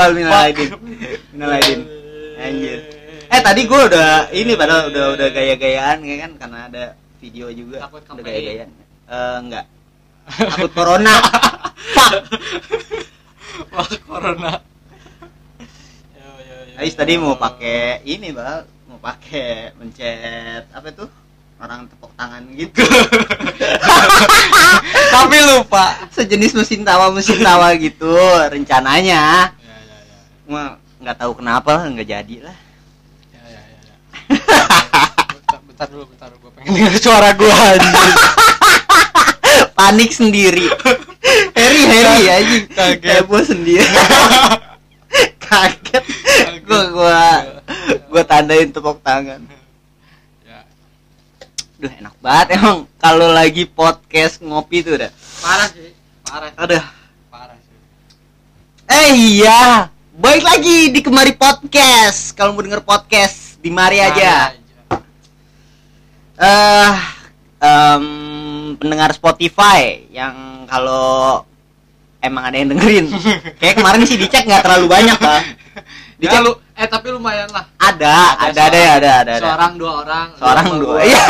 aidin minal aidin. Minal aidin. Anjir. Eh tadi gue udah ini padahal udah udah gaya-gayaan ya kan? Karena ada video juga. Takut udah gaya-gayaan. Eh enggak. Takut corona. Fuck Wah, corona. Yo, yo, yo, Ais tadi mau pakai ini bal. Mau pakai mencet apa tuh orang tepuk tangan gitu. Tapi lupa. sejenis mesin tawa mesin tawa gitu rencananya. Ya, ya, ya. Cuma nggak tahu kenapa nggak jadi lah Ya, ya, ya, ya. bentar, bentar dulu, bentar. Gue pengen denger suara gue panik sendiri Harry Harry aja Kaget. heboh sendiri kaget gua gua gua tandain tepuk tangan Ya. Duh enak banget emang kalau lagi podcast ngopi tuh udah Parah sih. Parah. aduh Parah sih. eh iya baik lagi di kemari podcast. Kalau mau denger podcast di mari aja. eh em, pendengar Spotify yang kalau emang ada yang dengerin. Kayak kemarin sih dicek nggak terlalu banyak bang Ya, dicek. lu, eh tapi lumayan lah. ada ada ada ya ada ada ada. Seorang dua orang. seorang dua gua. iya.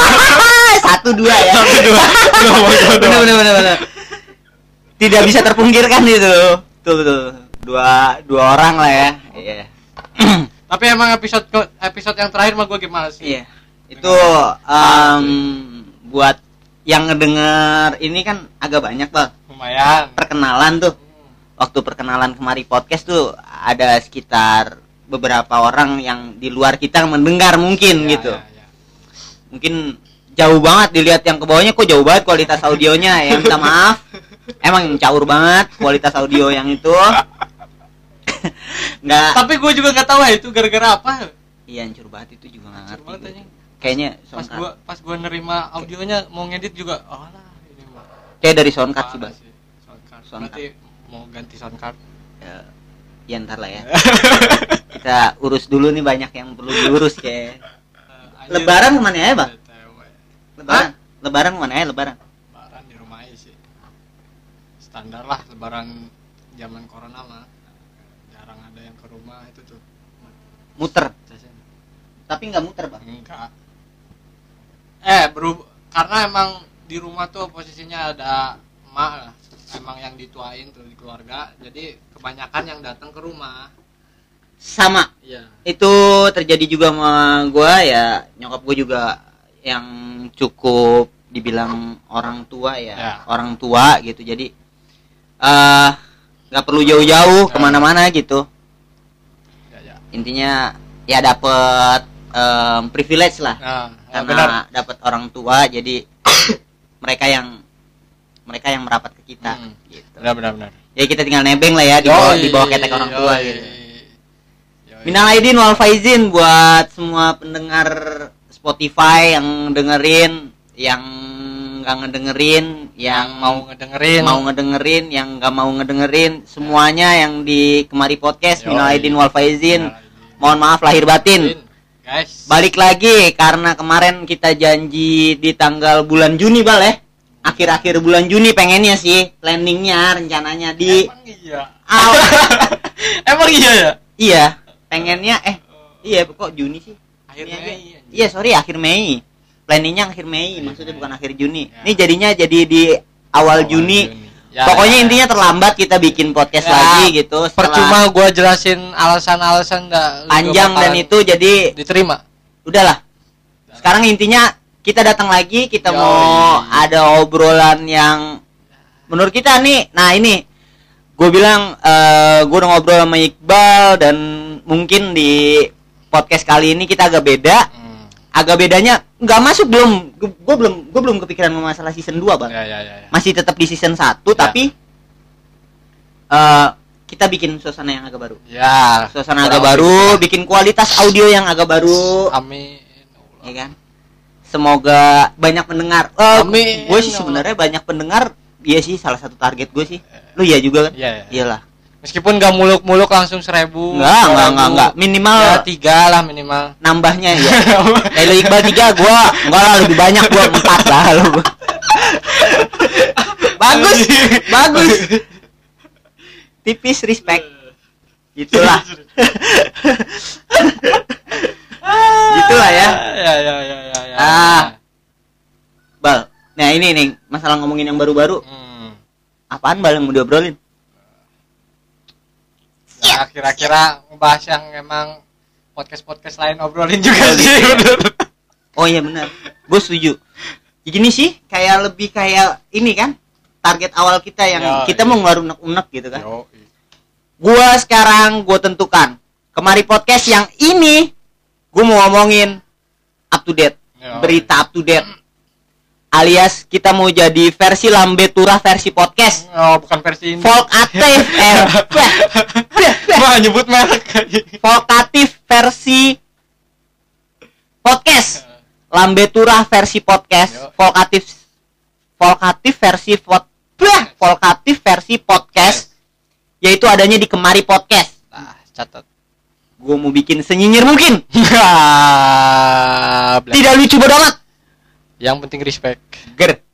Satu dua ya. Satu dua. Dua bener bener bener bener tidak bisa terpungkirkan itu. Tuh tuh dua dua orang lah ya. Iya. Tapi emang episode episode yang terakhir mah gue gimana sih? iya. Itu em, buat yang ngedenger ini kan agak banyak bang. Lumayan. perkenalan tuh. Waktu perkenalan kemari podcast tuh ada sekitar beberapa orang yang di luar kita mendengar mungkin Ya, gitu. ya, ya. mungkin jauh banget dilihat yang ke bawahnya kok jauh banget kualitas audionya? Ya minta maaf. Emang caur banget kualitas audio yang itu nggak Tapi gue juga nggak tahu ya itu gara-gara apa. iya hancur banget itu juga nggak ngerti banget kayaknya Pas gue pas gue nerima audionya mau ngedit juga, oh lah ini mah. kayak dari soundcard sih bang. Soundcard. Berarti mau ganti soundcard. ya, ya ntar lah ya kita urus dulu nih banyak yang perlu diurus kayak Eh, anjir. Lebaran ke mana ya, Bang? Lebaran lebaran mana ya lebaran Lebaran di rumah aja sih. Standar lah lebaran zaman corona mah. Jarang ada yang ke rumah itu tuh. muter tapi nggak muter bang Enggak. Eh, berub karena emang di rumah tuh posisinya ada emak lah. Emang yang dituain tuh di keluarga. Jadi kebanyakan yang datang ke rumah. sama Iya. itu terjadi juga sama gua ya nyokap gue juga yang cukup dibilang orang tua ya, Ya. orang tua gitu jadi eh nggak perlu jauh-jauh Ya. ke mana-mana gitu Ya, ya. intinya ya dapet em, privilege lah Nah, ya karena dapet orang tua jadi mereka yang mereka yang merapat ke kita Hmm. gitu Benar benar benar. ya kita tinggal nebeng lah ya di bawah di bawah ketek orang tua Yoi. gitu. Minal aidin wal faizin buat semua pendengar Spotify yang dengerin, yang nggak ngedengerin, yang yang mau ngedengerin mau ngedengerin, yang nggak mau ngedengerin, semuanya yang di kemari podcast minal aidin wal faizin. Mohon maaf lahir batin. Guys. Balik lagi karena kemarin kita janji di tanggal bulan Juni bal ya. Akhir-akhir bulan Juni pengennya sih planningnya rencananya di Emang iya. awal Emang iya ya? iya pengennya eh iya kok Juni sih Akhir. Mei. Iya sorry akhir Mei. Planningnya akhir Mei, Akhir maksudnya bukan akhir Juni. Ya. Ini jadinya jadi di awal, Awal Juni. Ya, Pokoknya ya, intinya ya. terlambat kita bikin podcast Ya, lagi gitu. setelah Percuma gua jelasin alasan-alasan enggak panjang dan itu jadi diterima. udahlah. Sekarang intinya kita datang lagi, kita Yoi. mau ada obrolan yang menurut kita nih. Nah ini gue bilang eh gue udah ngobrol sama Iqbal dan mungkin di podcast kali ini kita agak beda. Hmm. agak bedanya nggak masuk belum gue belum gue belum kepikiran masalah season 2 bang Ya ya ya. ya. masih tetap di season 1 Ya. tapi eh kita bikin suasana yang agak baru Ya. suasana agak baru gitu bikin kualitas audio yang agak baru. Amin. ya kan semoga banyak pendengar eh Amin. gue sih sebenarnya banyak pendengar iya sih salah satu target gue sih lu ya juga kan Iya ya. iyalah Meskipun nggak muluk-muluk langsung seribu. enggak enggak enggak enggak minimal Ya tiga lah minimal. nambahnya ya kayak lu Iqbal tiga gue enggak lah lebih banyak gue empat lah lu bagus bagus tipis respect Gitulah. Gitulah ya. Ya ya ya ya ya. Ah. Bal. Nah, ini nih masalah ngomongin yang baru-baru. Hmm. Apaan Bal yang mau diobrolin? Ya, kira-kira ngebahas yang emang podcast-podcast lain obrolin juga sih. Oh iya benar. Gue setuju. Gini sih, kayak lebih kayak ini kan target awal kita yang Ya, kita iya. mau ngeluarin unek-unek gitu kan. Yo, Gua sekarang gue tentukan kemari podcast yang ini gue mau ngomongin up to date, Yo. berita up to date. Alias kita mau jadi versi Lambetura versi podcast. Oh, bukan versi ini. Volkatif eh, Wah, nyebut merek. Volkatif versi podcast. Lambetura versi podcast. Volkatif Volkatif versi pod, Blah! Volkatif versi podcast yaitu adanya di Kemari Podcast. Nah, catat. Gue mau bikin senyinyir mungkin. Tidak lucu amat. Yang penting respect. Ger.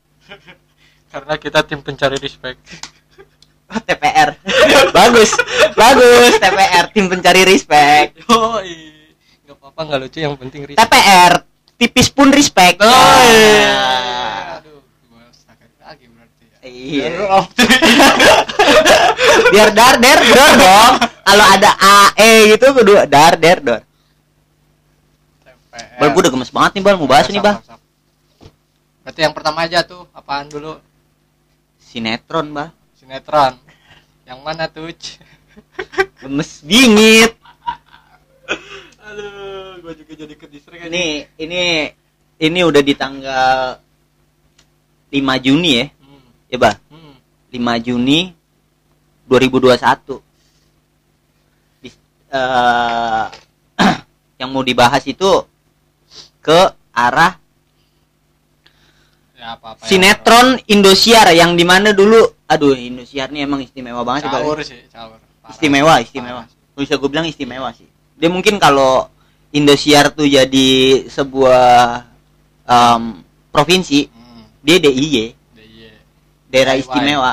Karena kita tim pencari respect. TPR. bagus. Bagus TPR tim pencari respect. Yoi. Gak apa-apa, gak lucu. Yang penting respect. TPR tipis pun respect. Oh, iya. Ah. Aduh, gua sakit lagi berarti ya. Iya. Aduh, Biar dar der dor dong. Kalau ada A E gitu kedua dar der dor. TPR. Bal gue udah gemes banget nih bal mau bahas nih bal. Berarti yang pertama aja tuh apaan dulu? Sinetron bal. Sinetron. Yang mana tuh? Gemes bingit. Aduh, gua juga jadi ke distrik aja. Ini ini ini udah di tanggal 5 Juni ya. Hmm. Ya bal. Hmm. 5 Juni 2021. Dis- eh, yang mau dibahas itu ke arah Ya apa-apa. ya. sinetron Indosiar yang di mana dulu aduh Indosiar nih emang istimewa banget sih. Caur sih, caur. Parah. istimewa istimewa Parah. bisa gue bilang istimewa sih dia mungkin kalau Indosiar tuh jadi sebuah em, provinsi Hmm. dia DIY daerah istimewa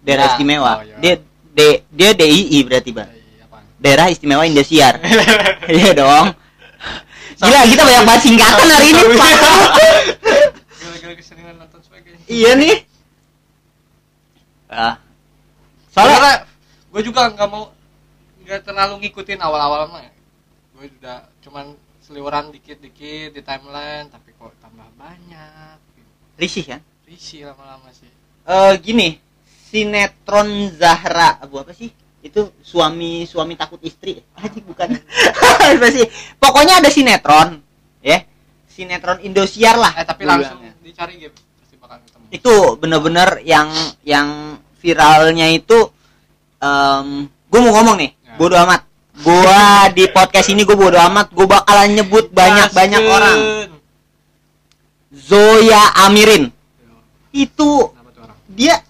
daerah Ya, istimewa oh, iya. dia dia DII berarti bang daerah istimewa Indosiar iya dong gila kita banyak bahas singkatan hari ini Pak. Gara-gara keseringan nonton sebagainya. Iya nih ah soalnya Soalnya gue juga nggak mau nggak terlalu ngikutin awal-awal mah. Gue udah cuman seliweran dikit-dikit di timeline, tapi kok tambah banyak. risih kan Risih lama-lama sih. eh gini sinetron Zahra abu apa sih itu suami suami takut istri aja bukan apa sih pokoknya ada sinetron ya sinetron Indosiar lah Eh tapi langsung bilangnya. dicari ketemu. Itu bener-bener yang yang viralnya itu em gue mau ngomong nih Ya. bodo amat. Gua di podcast ini gue bodo amat gue bakalan nyebut banyak banyak orang. Zoya Amirin. Itu dia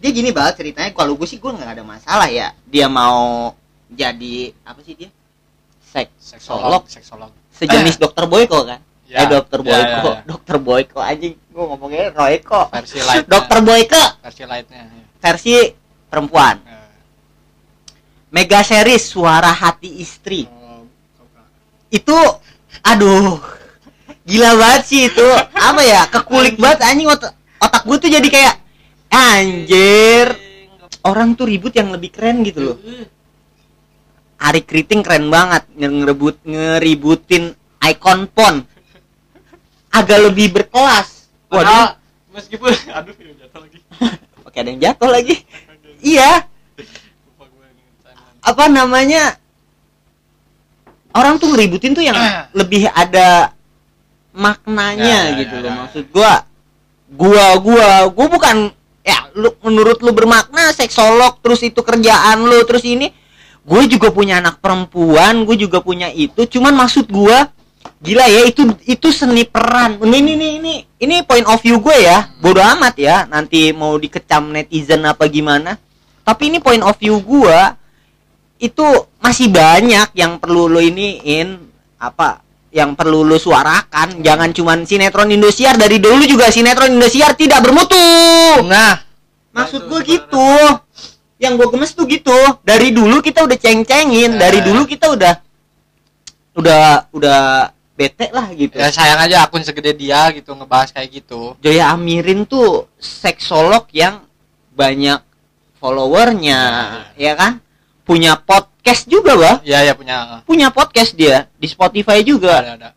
dia gini banget ceritanya kalau gue sih gue nggak ada masalah ya. Dia mau jadi apa sih dia? Seksolog. seksolog. sejenis dokter Boyko kan Ya, eh dokter ya, Boyko ya, ya. dokter Boyko anjing. Gue ngomongnya Royko. Versi light. dokter Boyko. Versi lightnya. ya. versi perempuan. Eh, mega series suara hati istri. Oh, itu aduh. Gila banget sih itu. Apa ya? Kekulik banget anjing. Otak, otak gue tuh jadi kayak anjir. Orang tuh ribut yang lebih keren gitu loh. Ari Kriting keren banget. Nge- ngerebut ngeributin icon pon agak lebih berkelas. Waduh. Padahal meskipun aduh jatuh lagi. oke ada yang jatuh lagi. Iya. Gue apa namanya? Orang tuh ngeributin tuh yang lebih ada maknanya Ya, ya, gitu ya, loh. ya. maksud gua gua gua gua bukan ya lu menurut lu bermakna seksolog terus itu kerjaan lu terus ini. Gue juga punya anak perempuan gue juga punya itu. Cuman maksud gua gila ya itu itu seni peran. Ini ini ini ini ini point of view gue ya. Bodoh amat ya nanti mau dikecam netizen apa gimana. Tapi ini point of view gua itu masih banyak yang perlu lo iniin apa yang perlu lo suarakan. Jangan cuman sinetron Indosiar dari dulu juga sinetron Indosiar tidak bermutu. Nah, maksud gue gitu. Yang gue gemes tuh gitu. Dari dulu kita udah ceng-cengin dari Eh. dulu kita udah udah udah bete lah gitu. Ya sayang aja akun segede dia gitu ngebahas kayak gitu. Joya Amirin tuh seksolog yang banyak followernya ya. kan? Punya podcast juga bah iya ya punya. Punya podcast dia di Spotify juga. Ada ada.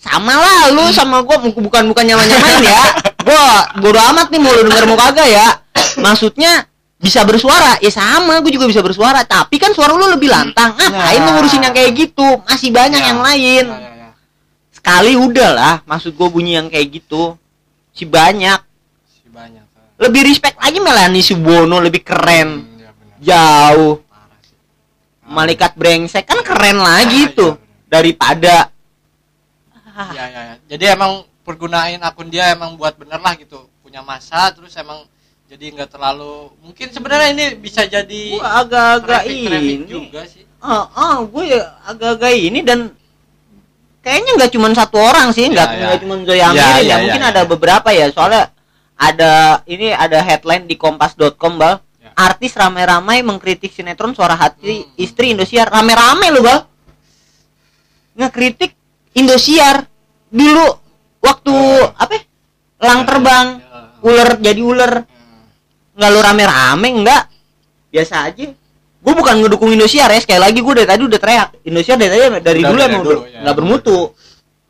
Sama lah lu sama gua bukan bukan nyamain ya. Gua bodo amat nih mau lu denger mau kagak ya. Maksudnya bisa bersuara. Ya sama gue juga bisa bersuara. Tapi kan suara lu lebih lantang. Ngapain lu Nah. ngurusin yang kayak gitu? Masih banyak Ya, yang lain. Ya, ya, ya. Sekali udah lah maksud gue bunyi yang kayak gitu. Si banyak. Si banyak lebih respect lagi Melanie Subono lebih keren. Hmm, ya benar. jauh. Parah sih. malaikat brengsek kan keren lagi Ah, tuh. iya, benar. daripada. Ya, ya, ya. jadi emang pergunain akun dia emang buat bener lah gitu. Punya masa terus emang jadi nggak terlalu mungkin sebenarnya ini bisa jadi agak-agak ini. juga sih. Ah ah gue ya agak-agak ini dan kayaknya nggak cuma satu orang sih nggak Ya, ya. nggak cuma Zoya Ya, ya, ya, mungkin ya, ada ya. beberapa ya soalnya ada ini ada headline di kompas.com bal Ya. artis ramai-ramai mengkritik sinetron suara hati Hmm. istri Indosiar rame-rame loh bal ngekritik Indosiar dulu waktu Eh. apa ya? lang terbang Ya. ular jadi ular Hmm. nggak lu rame-rame enggak biasa aja gue bukan ngedukung Indosiar ya sekali lagi gue dari tadi udah teriak. Indosiar dari tadi dari Udah, dulu dari emang dulu, udah ya. nggak bermutu.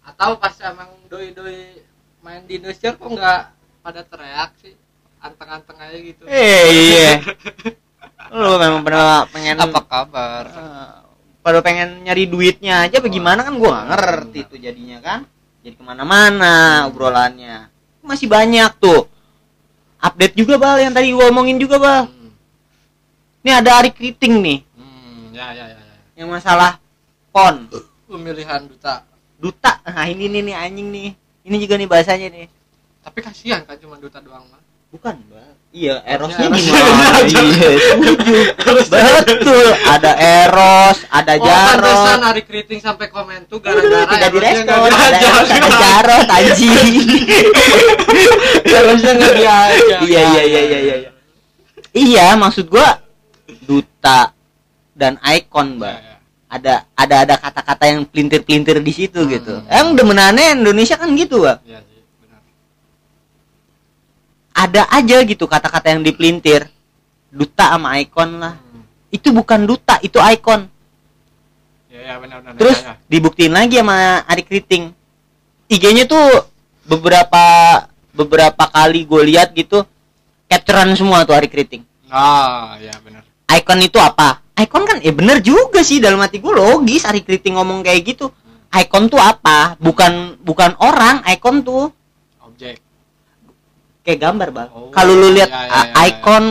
Atau pas emang doi doi main di Indonesia kok nggak pada teriak sih? Anteng-anteng aja gitu. Eh iya. Lu memang pernah pengen apa kabar? Eh, pada pengen nyari duitnya aja bagaimana kan gue nggak ngerti Benar. tuh jadinya kan. Jadi ke mana-mana obrolannya. Masih banyak tuh. Update juga bal yang tadi gue omongin juga bal. Hmm. Ini ada Ari Kriting nih. Hmm, ya ya ya, ya. yang masalah pon. Pemilihan duta. Duta. Nah ini nih nih anjing nih. Ini juga nih bahasanya nih. Tapi kasihan kan cuma duta doang mah bukan mbak. Iya erosnya Erosnya gimana? Aja. iya betul. Ada eros ada Oh, pantesan jarot Ari Kriting sampai komen tuh gara-gara tidak Erosnya direspon. ada eros ada jarot anjing. Erosnya nggak diajak. iya iya iya iya iya iya. Iya maksud gua duta dan ikon mbak ya. ada ada ada kata-kata yang pelintir-pelintir di situ Hmm. gitu emang demenannya Indonesia kan gitu mbak Iya sih, benar. ada aja gitu kata-kata yang dipelintir duta sama ikon lah Hmm. itu bukan duta itu ikon Ya ya benar benar. terus ya, ya. dibuktiin lagi sama Ari Kriting IG-nya tuh beberapa beberapa kali gue lihat gitu capturean semua tuh Ari Kriting Nah, ya benar. Ikon itu apa? Ikon kan eh bener juga sih dalam hati gue logis Ari Kriting ngomong kayak gitu. Ikon tuh apa? Bukan bukan orang ikon tuh Objek. kayak gambar bang. Oh, kalau lu lihat ya, ya, uh, ya, ya. ikon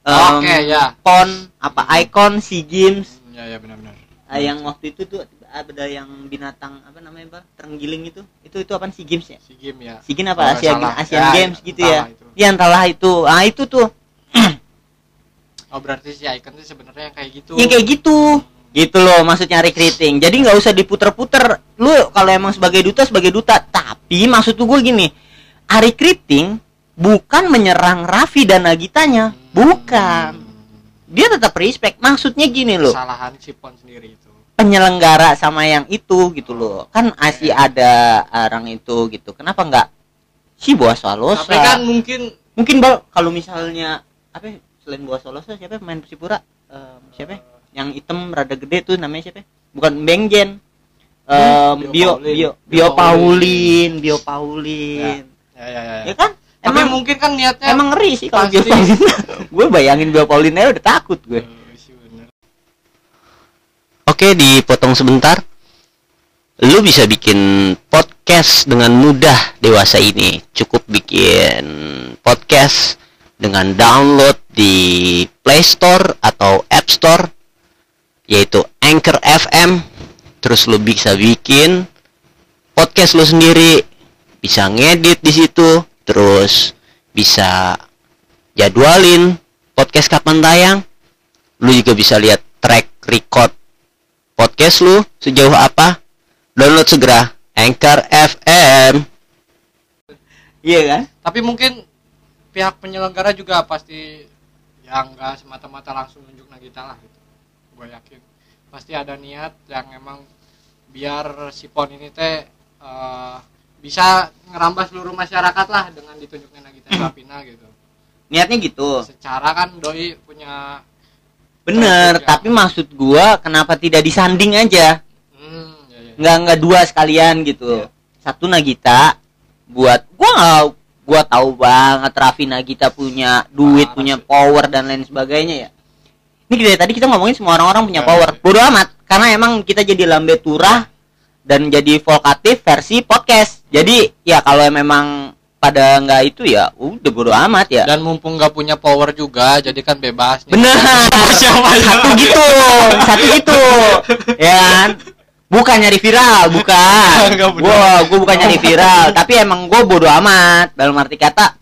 um, Oke, ya. pon apa ikon si games. Hmm, Ya ya benar benar. Ah, yang waktu itu tuh ada yang binatang apa namanya bang? Terenggiling itu. Itu itu apa si games ya? Si game ya. si Games apa? Kalau Asia salah. Asian Ya, Games gitu ya. Itu. ya entahlah itu. Ah itu tuh Oh berarti si Icon tuh sebenarnya yang kayak gitu. ya kayak gitu. Gitu loh maksudnya recruiting jadi nggak usah diputer-puter. Lu kalau emang sebagai duta sebagai duta. Tapi maksud tuh gue gini Ari Kriting bukan menyerang Raffi dan Nagitanya. Hmm. bukan. Dia tetap respect. Maksudnya gini loh. Kesalahan si Pon sendiri itu. penyelenggara sama yang itu gitu loh. Kan masih ada orang itu gitu. Kenapa nggak? Si Boa Salosa Tapi kan mungkin mungkin bal kalau misalnya apa ya, selain Boa Salosa siapa ya pemain Persipura Em, siapa ya? yang hitam rada gede tuh namanya siapa ya? bukan Bengjen Em, Bio Bio. Bio Paulin. Bio Paulin ya ya ya. ya kan Tapi emang mungkin kan niatnya emang ngeri sih kalau Bio Paulin gue bayangin Bio Paulin aja udah takut gue sih bener. Oke, dipotong sebentar. Lu bisa bikin podcast dengan mudah dewasa ini. Cukup bikin podcast dengan download di Play Store atau App Store yaitu Anchor FM. Terus lu bisa bikin podcast lu sendiri, bisa ngedit di situ, terus bisa jadwalin podcast kapan tayang. Lu juga bisa lihat track record podcast lu sejauh apa? Download segera Anchor FM. Iya kan? Tapi mungkin pihak penyelenggara juga pasti ya nggak semata-mata langsung nunjuk Nagita lah gitu gue yakin pasti ada niat yang emang biar si pon ini teh eh, bisa ngerambah seluruh masyarakat lah dengan ditunjuknya Nagita Slavina gitu niatnya gitu secara kan doi punya bener Ya. tapi maksud gua kenapa tidak disanding aja hmm, ya, ya. nggak nggak dua sekalian gitu Iya. satu Nagita buat gua nggak gua tahu banget Raffi Nagita punya duit punya sih. power dan lain sebagainya ya. Ini dari tadi kita ngomongin semua orang-orang punya Iya, power. Iya. bodo amat karena emang kita jadi lambe turah dan jadi vokatif versi podcast. Jadi ya kalau memang pada nggak itu ya udah bodo amat ya. Dan mumpung nggak punya power juga jadi kan bebas bener satu gitu satu gitu. Ya kan bukan nyari viral bukan. Gua gua bukan nyari viral tapi emang gua bodo amat. Dalam arti kata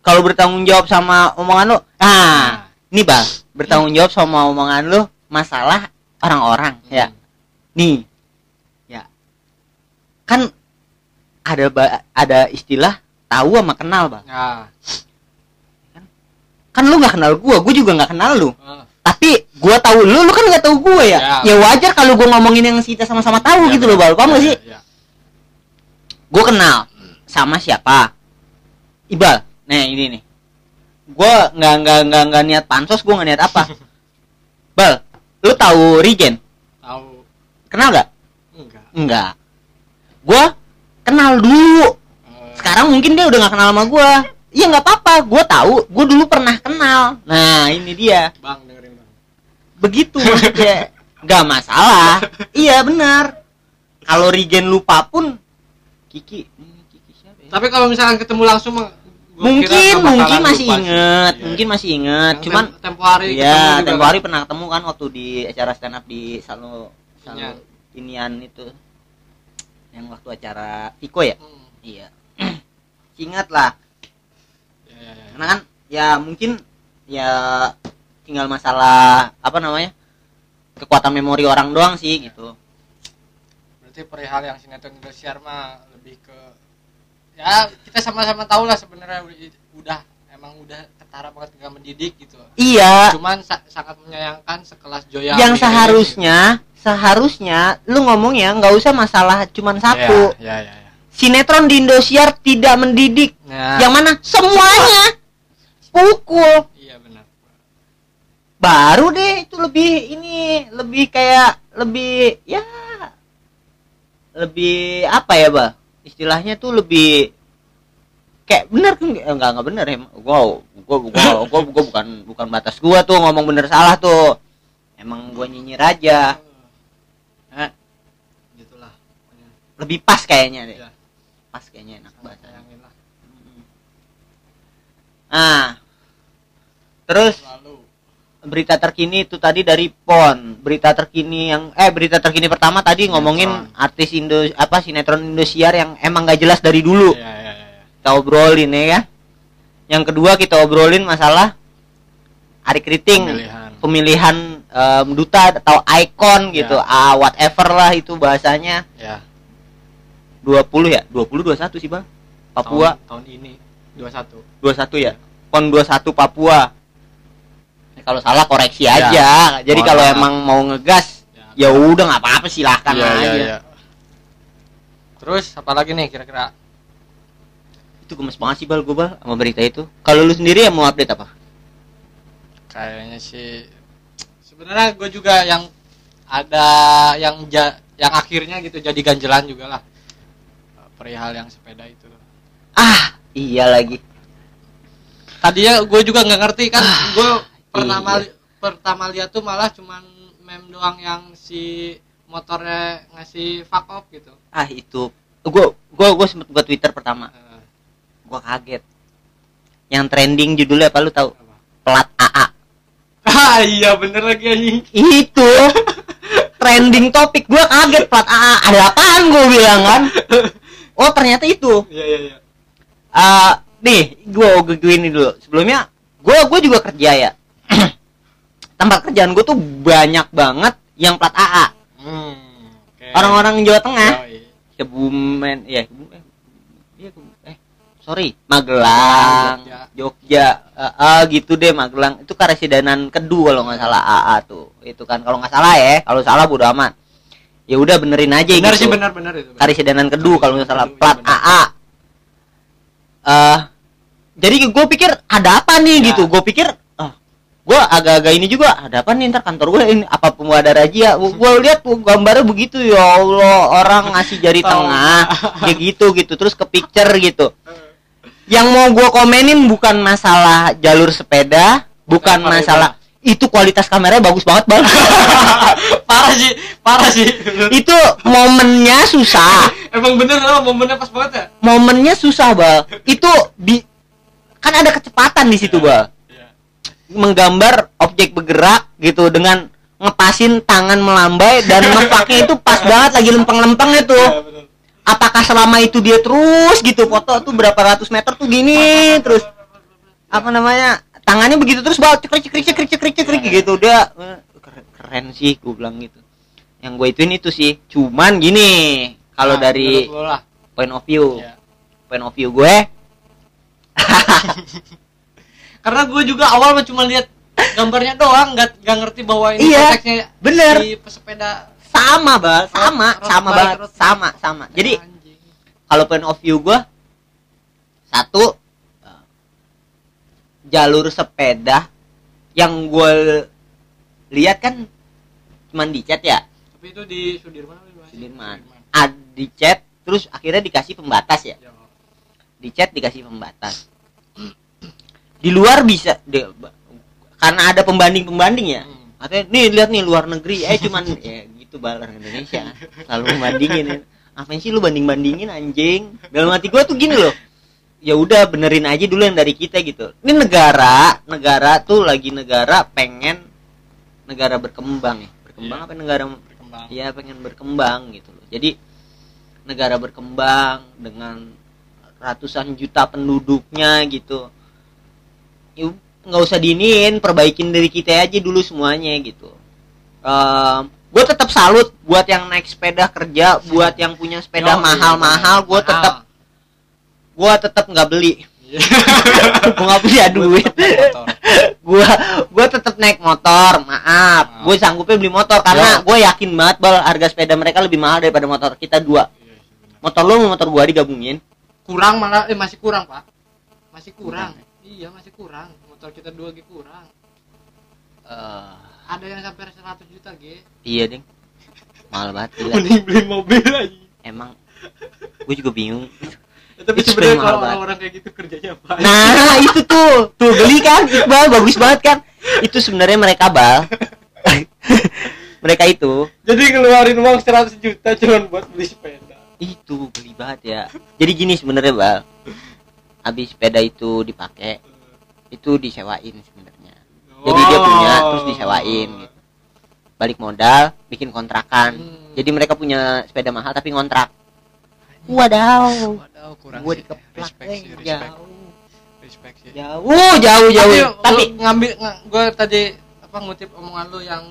kalau bertanggung jawab sama omongan lu nah ini bang. Bertanggung jawab sama omongan lu masalah orang-orang ya. Nih. Ya. Kan ada ada istilah tahu sama kenal bang. Nah kan lu nggak kenal gua gua juga nggak kenal lu. Eh, tapi gua tahu lu lu kan nggak tahu gua ya? Ya. ya wajar kalau gua ngomongin yang kita sama-sama tahu ya, gitu loh bal. Paham gak sih? ya, ya. gua kenal sama siapa? Ibal. Nah ini nih. Gua nggak nggak nggak nggak niat pansos gua nggak niat apa. Bal lu tahu Regen tahu. Kenal nggak? Enggak. Enggak. Gua kenal dulu. Eh, sekarang mungkin dia udah nggak kenal sama gua. Iya nggak apa-apa. Gua tahu. Gua dulu pernah kenal. Nah ini dia. Bang dengerin. bang begitu maksudnya nggak masalah iya benar kalau Regen lupa pun Kiki ini Kiki siapa ya? tapi kalau misalkan ketemu langsung mungkin nggak mungkin masih sih. inget Iya. mungkin masih inget Yang cuman tem- tempo hari ya juga tempo kan. hari pernah ketemu kan waktu di acara stand up di Salo Salo Inian. Inian itu yang waktu acara Tiko ya Hmm, iya ingat lah ya, ya, ya. karena kan ya mungkin ya tinggal masalah apa namanya kekuatan memori orang doang sih gitu. Berarti perihal yang sinetron Indosiar mah lebih ke ya kita sama-sama tahu lah sebenarnya udah- emang udah ketara banget dengan mendidik gitu. Iya. Cuman sa- sangat menyayangkan sekelas Joya yang seharusnya seharusnya lu ngomong ya nggak usah masalah cuman gitu. satu. ya, ya, ya, ya. sinetron di Indosiar tidak mendidik. Nah, yang mana? Semuanya. Pukul. iya baru deh itu lebih ini lebih kayak lebih ya lebih apa ya bah? Istilahnya tuh lebih kayak bener kan? Eh, enggak enggak bener ya gua gua gua gua, gua bukan bukan batas gua tuh ngomong bener salah tuh. Emang gua nyinyir aja. Hah? gitulah lebih pas kayaknya deh. Iya. pas kayaknya enak bahasa lah. Nah terus? Lalu berita terkini itu tadi dari PON. Berita terkini yang eh berita terkini pertama tadi ngomongin artis Indo apa sinetron Indosiar yang emang gak jelas dari dulu. Ya, ya, ya, ya. kita obrolin ya kan yang kedua kita obrolin masalah Ari Kriting pemilihan. Pemilihan em, duta atau ikon Ya. gitu ah whatever lah itu bahasanya. Ya? 20 ya 20 21 sih bang. Papua. Tahun, tahun ini 21 21 ya? PON 21 Papua. Ya, kalau salah koreksi Ya. aja. Jadi kalau emang mau ngegas ya udah nggak apa-apa silahkan Iya, aja. iya, iya. terus apa lagi nih kira-kira? Itu gemes banget sih bal gue bal sama berita itu. Kalau lu sendiri yang mau update apa? Kayaknya sih sebenarnya gue juga yang ada yang ja, yang akhirnya gitu jadi ganjelan juga lah. Perihal yang sepeda itu. Ah iya lagi. Tadinya gue juga nggak ngerti kan. Gue pertama iya. li- pertama lihat tuh malah cuman meme doang yang si motornya ngasih fuck off gitu. Ah itu. Gue gue gue sempet buat twitter pertama. Eh, gue kaget. Yang trending judulnya apa lu tahu? Apa? plat AA ah iya bener lagi anjing. Itu. Trending topik. Gue kaget plat AA ada apaan gue bilang kan? Oh ternyata itu. Iya iya iya. Ah, nih gue gue ini dulu. Sebelumnya gue gue juga kerja ya tempat kerjaan gue tuh banyak banget yang plat AA hmm, oke. orang-orang Jawa Tengah Yoi. Kebumen ya Kebumen iya Kebu- eh sorry Magelang Jogja. Jogja Eh, eh, gitu deh Magelang itu karesidenan kedua kalau nggak salah AA tuh itu kan kalau nggak salah ya kalau salah bodo amat ya udah benerin aja benar gitu sih benar benar itu benar. karesidenan kedua kalau nggak salah plat benar. AA eh jadi gue pikir ada apa nih Ya. gitu gue pikir gue agak-agak ini juga ada apa nih ntar kantor gue ini apa pemuda razia. Gue lihat gambarnya begitu ya Allah orang ngasih jari tengah kayak gitu gitu terus ke picture gitu. Yang mau gue komenin bukan masalah jalur sepeda bukan masalah itu kualitas kameranya bagus banget bang. Parah sih parah sih. Itu momennya susah. Emang bener loh momennya pas banget ya? Momennya susah bal itu di kan ada kecepatan di situ bal Iya. Menggambar objek bergerak gitu dengan ngepasin tangan melambai dan ngepaknya itu pas banget lagi lempeng-lempeng itu. Iya, apakah selama itu dia terus gitu foto tuh berapa ratus meter tuh gini terus apa namanya tangannya begitu terus bal cekrik cekrik cekrik cekrik cekrik gitu dia eh, keren, keren sih gue bilang gitu. Yang gue ituin itu sih cuman gini kalau Nah, dari point of view. Iya. point of view gue karena gue juga awal mah cuma lihat gambarnya doang nggak nggak ngerti bahwa ini Iya, konteksnya bener. di pesepeda sama bal sama Road- sama banget road sama sama jadi kalau point of view gue satu eh, jalur sepeda yang gue lihat kan cuman di chat ya tapi itu di Sudirman? Sudirman. ad di chat terus akhirnya dikasih pembatas ya Ya. di chat dikasih pembatas di luar bisa de- karena ada pembanding pembanding ya Hmm. Katanya, nih lihat nih luar negeri, eh cuman ya gitu bal orang Indonesia selalu membandingin. ya. Apa sih lu banding bandingin anjing? Dalam hati gua tuh gini loh. Ya udah benerin aja dulu yang dari kita gitu. Ini negara, negara tuh lagi negara pengen negara berkembang ya. Berkembang Iya. apa negara berkembang ya pengen berkembang gitu loh. Jadi negara berkembang dengan ratusan juta penduduknya gitu. Nggak usah diinin, perbaikin diri kita aja dulu semuanya gitu. gue tetap salut buat yang naik sepeda kerja, buat yang punya sepeda Yo, mahal-mahal, gue mahal. tetap gue tetap nggak beli. Iya. gue nggak punya duit. Gue gue tetap naik motor maaf gue sanggupnya beli motor karena gue yakin banget bal harga sepeda mereka lebih mahal daripada motor kita dua Iya, bener. motor lo sama motor gua digabungin kurang malah eh masih kurang pak masih kurang Kurang, iya masih kurang. Motor kita dua g kurang. Eh, ada yang sampai 100 juta g iya ding. Mahal banget gila mending beli mobil lagi. Emang. Gue juga bingung. Tapi Itu sebenarnya kalau banget. orang-orang kayak gitu kerjanya apa? Nah itu tuh. Tuh beli kan. Iqbal bagus banget kan. Itu sebenarnya mereka bal. Mereka itu. Jadi ngeluarin uang 100 juta cuma buat beli sepeda. Itu beli banget ya. Jadi gini sebenarnya bal habis sepeda itu dipakai itu disewain sebenarnya. Jadi dia punya terus disewain gitu. Balik modal bikin kontrakan. Hmm. jadi mereka punya sepeda mahal tapi ngontrak. Wadaw. Waduh, kurang gue dikeplak respect sih respect. Jauh. Respect sih. Jauh jauh jauh. Tapi, tapi ngambil gue tadi apa ngutip omongan lu yang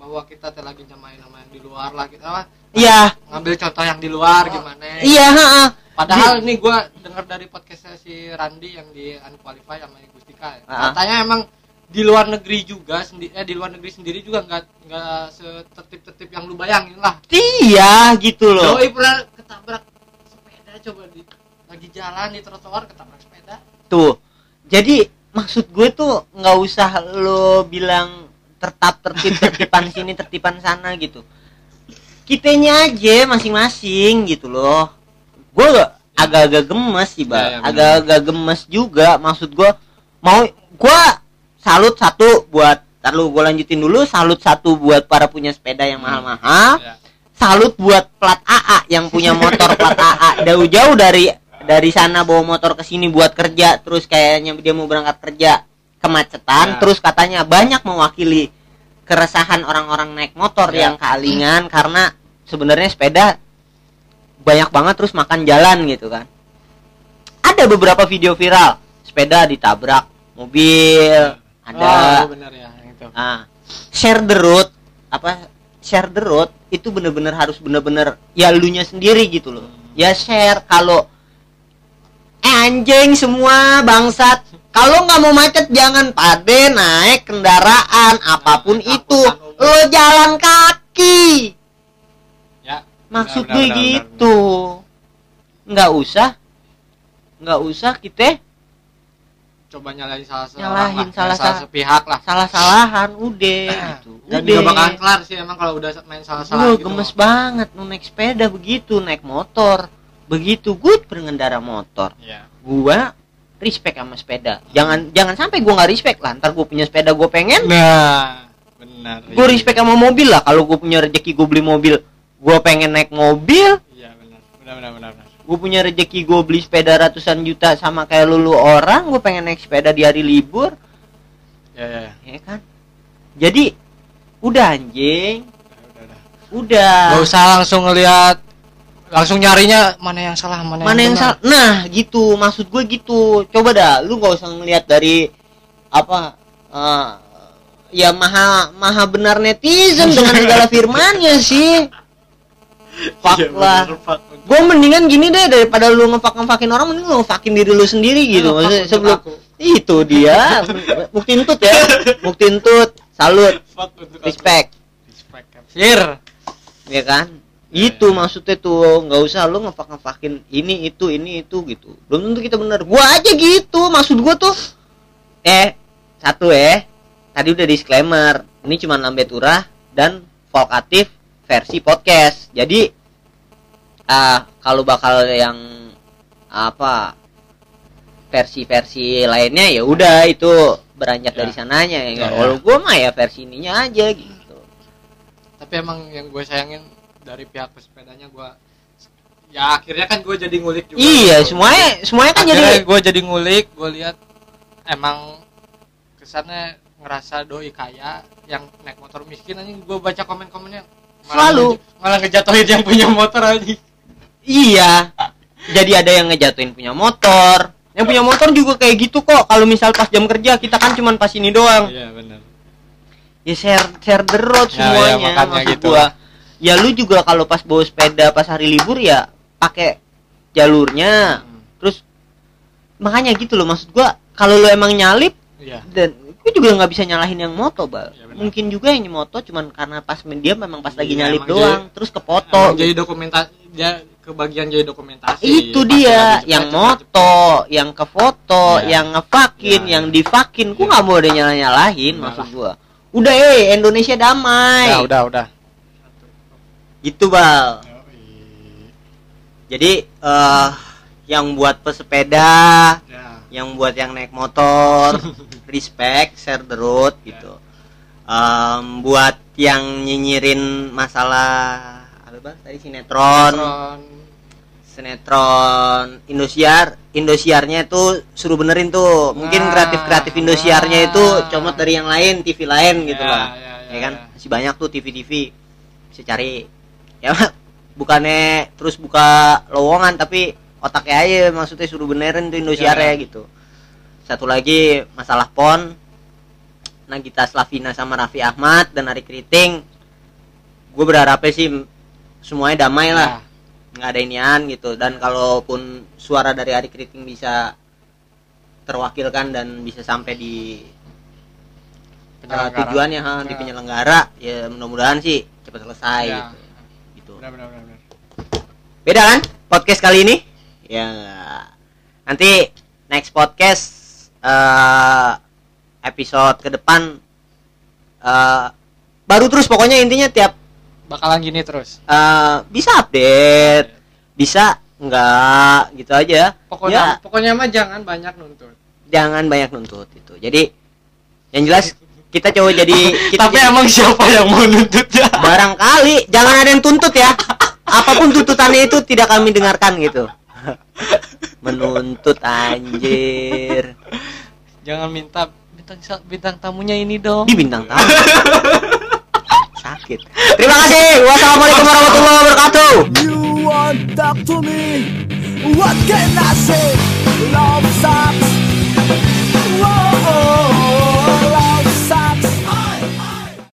bahwa kita teh lagi nyamain sama yang di luar lah kita apa? Iya. Ngambil contoh yang di luar gimana? Iya ha-ha. Padahal nih gue dengar dari podcastnya si Randi yang di Unqualified sama Gustika ya. Ah. katanya emang di luar negeri juga sendiri eh di luar negeri sendiri juga nggak nggak setertib-tertib yang lu bayangin lah. Iya gitu loh. Doi pernah ketabrak sepeda coba di lagi jalan di trotoar ketabrak sepeda. Tuh jadi maksud gue tuh nggak usah lo bilang tertap tertib tertipan sini tertipan sana gitu. Kitanya aja masing-masing gitu loh gue agak-agak gemes sih Ya, ya, bang benar. agak-agak gemes juga maksud gue mau gue salut satu buat Ntar lu gue lanjutin dulu salut satu buat para punya sepeda yang Hmm. mahal-mahal Ya. salut buat plat AA yang punya motor plat AA jauh-jauh dari dari sana bawa motor ke sini buat kerja terus kayaknya dia mau berangkat kerja kemacetan Ya. terus katanya banyak mewakili keresahan orang-orang naik motor Ya. yang kealingan karena sebenarnya sepeda banyak banget terus makan jalan gitu kan. Ada beberapa video viral. Sepeda ditabrak mobil ada. oh, benar ya yang itu. Ah, share the road apa share the road itu bener-bener harus bener-bener ya lunya sendiri gitu loh. Hmm. Ya share kalau eh anjing semua bangsat. Kalau nggak mau macet jangan pade naik kendaraan apa pun Nah, itu. umum. lo jalan kaki. ya maksud gue gitu. Nggak usah. Nggak usah kita coba nyalain salah seorang Nyalahin lah, salah- salah sepihak lah. salah-salahan udah gitu. dan udah. juga bakalan kelar sih emang kalau udah main salah-salah Gue gitu gemes banget mau naik sepeda begitu naik motor. Begitu gue pengendara motor. Iya. gua respect sama sepeda. Jangan jangan sampai gua nggak respect lah ntar gue punya sepeda gue pengen. Nah benar. Gue respect sama mobil lah kalau gue punya rezeki gue beli mobil gue pengen naik mobil. Iya benar. Benar benar benar benar. gue punya rezeki gue beli sepeda ratusan juta sama kayak lulu orang gue pengen naik sepeda di hari libur. Ya ya ya. ya kan? Jadi udah anjing. Udah udah udah. Gak usah langsung ngelihat langsung nyarinya mana yang salah mana, mana yang benar. salah? Nah gitu. Maksud gue gitu. Coba dah lu gak usah ngelihat dari apa eh, ya maha maha benar netizen dengan segala firmannya sih fuck Iya, lah. gue mendingan gini deh daripada lu ngefak ngefakin orang mending lu ngefakin diri lu sendiri gitu. Maksudnya sebelum aku. itu dia. Bukti entut ya. Bukti entut. Salut. Respect. Respect Sir. ya kan? Ya, itu ya. maksudnya tuh nggak usah lu ngefak ngefakin ini itu ini itu gitu. Belum tentu kita bener. Gua aja gitu maksud gua tuh. Eh satu eh tadi udah disclaimer. Ini cuma lambe turah dan volkatif versi podcast jadi ah kalau bakal yang apa versi-versi lainnya ya udah itu beranjak Ya. dari sananya ya, Ya, ya. kalau gua mah ya versi ininya aja gitu Tapi emang yang gue sayangin dari pihak pesepedanya gue ya akhirnya kan gue jadi ngulik juga. iya gitu. semuanya semuanya kan akhirnya jadi gue jadi ngulik gue lihat emang kesannya ngerasa doi kaya yang naik motor miskin aja gue baca komen-komennya Selalu. malah ngejatuhin yang punya motor aja Iya. Jadi ada yang ngejatuhin punya motor. Yang punya motor juga kayak gitu kok. Kalau misal pas jam kerja kita kan cuman pas ini doang. iya benar Ya share share the road Ya, semuanya. ya, makanya maksud gitu. gua. Ya lu juga kalau pas bawa sepeda pas hari libur ya pakai jalurnya. Hmm, Terus makanya gitu loh maksud gua kalau lu emang nyalip iya dan gue juga nggak bisa nyalahin yang moto bal. Iya, benar. mungkin juga yang moto cuman karena pas dia memang pas lagi Iya, nyalip doang terus kepoto Emang jadi dokumentasi ya kebagian jadi dokumentasi. Itu dia lagi yang moto yang ke foto Iya. yang ngefakin Iya, yang iya. difakin. Gua Iya. nggak mau ada nyala nyalahin Udah maksud lah. gua. Udah eh Indonesia damai. Udah udah udah. Gitu bal. Jadi eh yang buat pesepeda ya yang buat yang naik motor respect share the road gitu. Em, buat yang nyinyirin masalah apa bang? Tadi sinetron. Sinetron. sinetron Indosiar. Indosiarnya itu suruh benerin tuh. Mungkin Nah, kreatif kreatif Indosiarnya itu nah. comot dari yang lain TV lain gitu Ya, lah ya, ya, ya kan? ya. masih banyak tuh TV TV bisa cari. Ya bukannya terus buka lowongan tapi otaknya aja maksudnya suruh benerin tuh Indosiarnya Ya. gitu satu lagi masalah pon Nagita Slavina sama Raffi Ahmad dan Ari Kriting gue berharapnya sih semuanya damai lah Ya. nggak ada inian gitu dan kalaupun suara dari Ari Kriting bisa terwakilkan dan bisa sampai di uh, tujuannya ha, di Ya. penyelenggara ya mudah-mudahan sih cepat selesai Ya. gitu. gitu Benar, benar, benar, benar. beda kan podcast kali ini ya. Nanti next podcast eh, episode ke depan eh, baru terus pokoknya intinya tiap bakalan gini terus. Eh, bisa update bisa enggak gitu aja. Pokoknya Ya. pokoknya mah jangan banyak nuntut. Jangan banyak nuntut itu jadi yang jelas kita coba jadi kita tapi jadi- emang siapa yang mau nuntutnya barangkali jangan ada yang tuntut ya. Apa pun tuntutannya itu tidak kami dengarkan gitu menuntut anjir. Jangan minta bintang bintang tamunya ini dong. Di bintang tamu. Sakit. Terima kasih. Wassalamualaikum warahmatullahi wabarakatuh. You want talk to me? What can I say? Love sucks. Whoa, love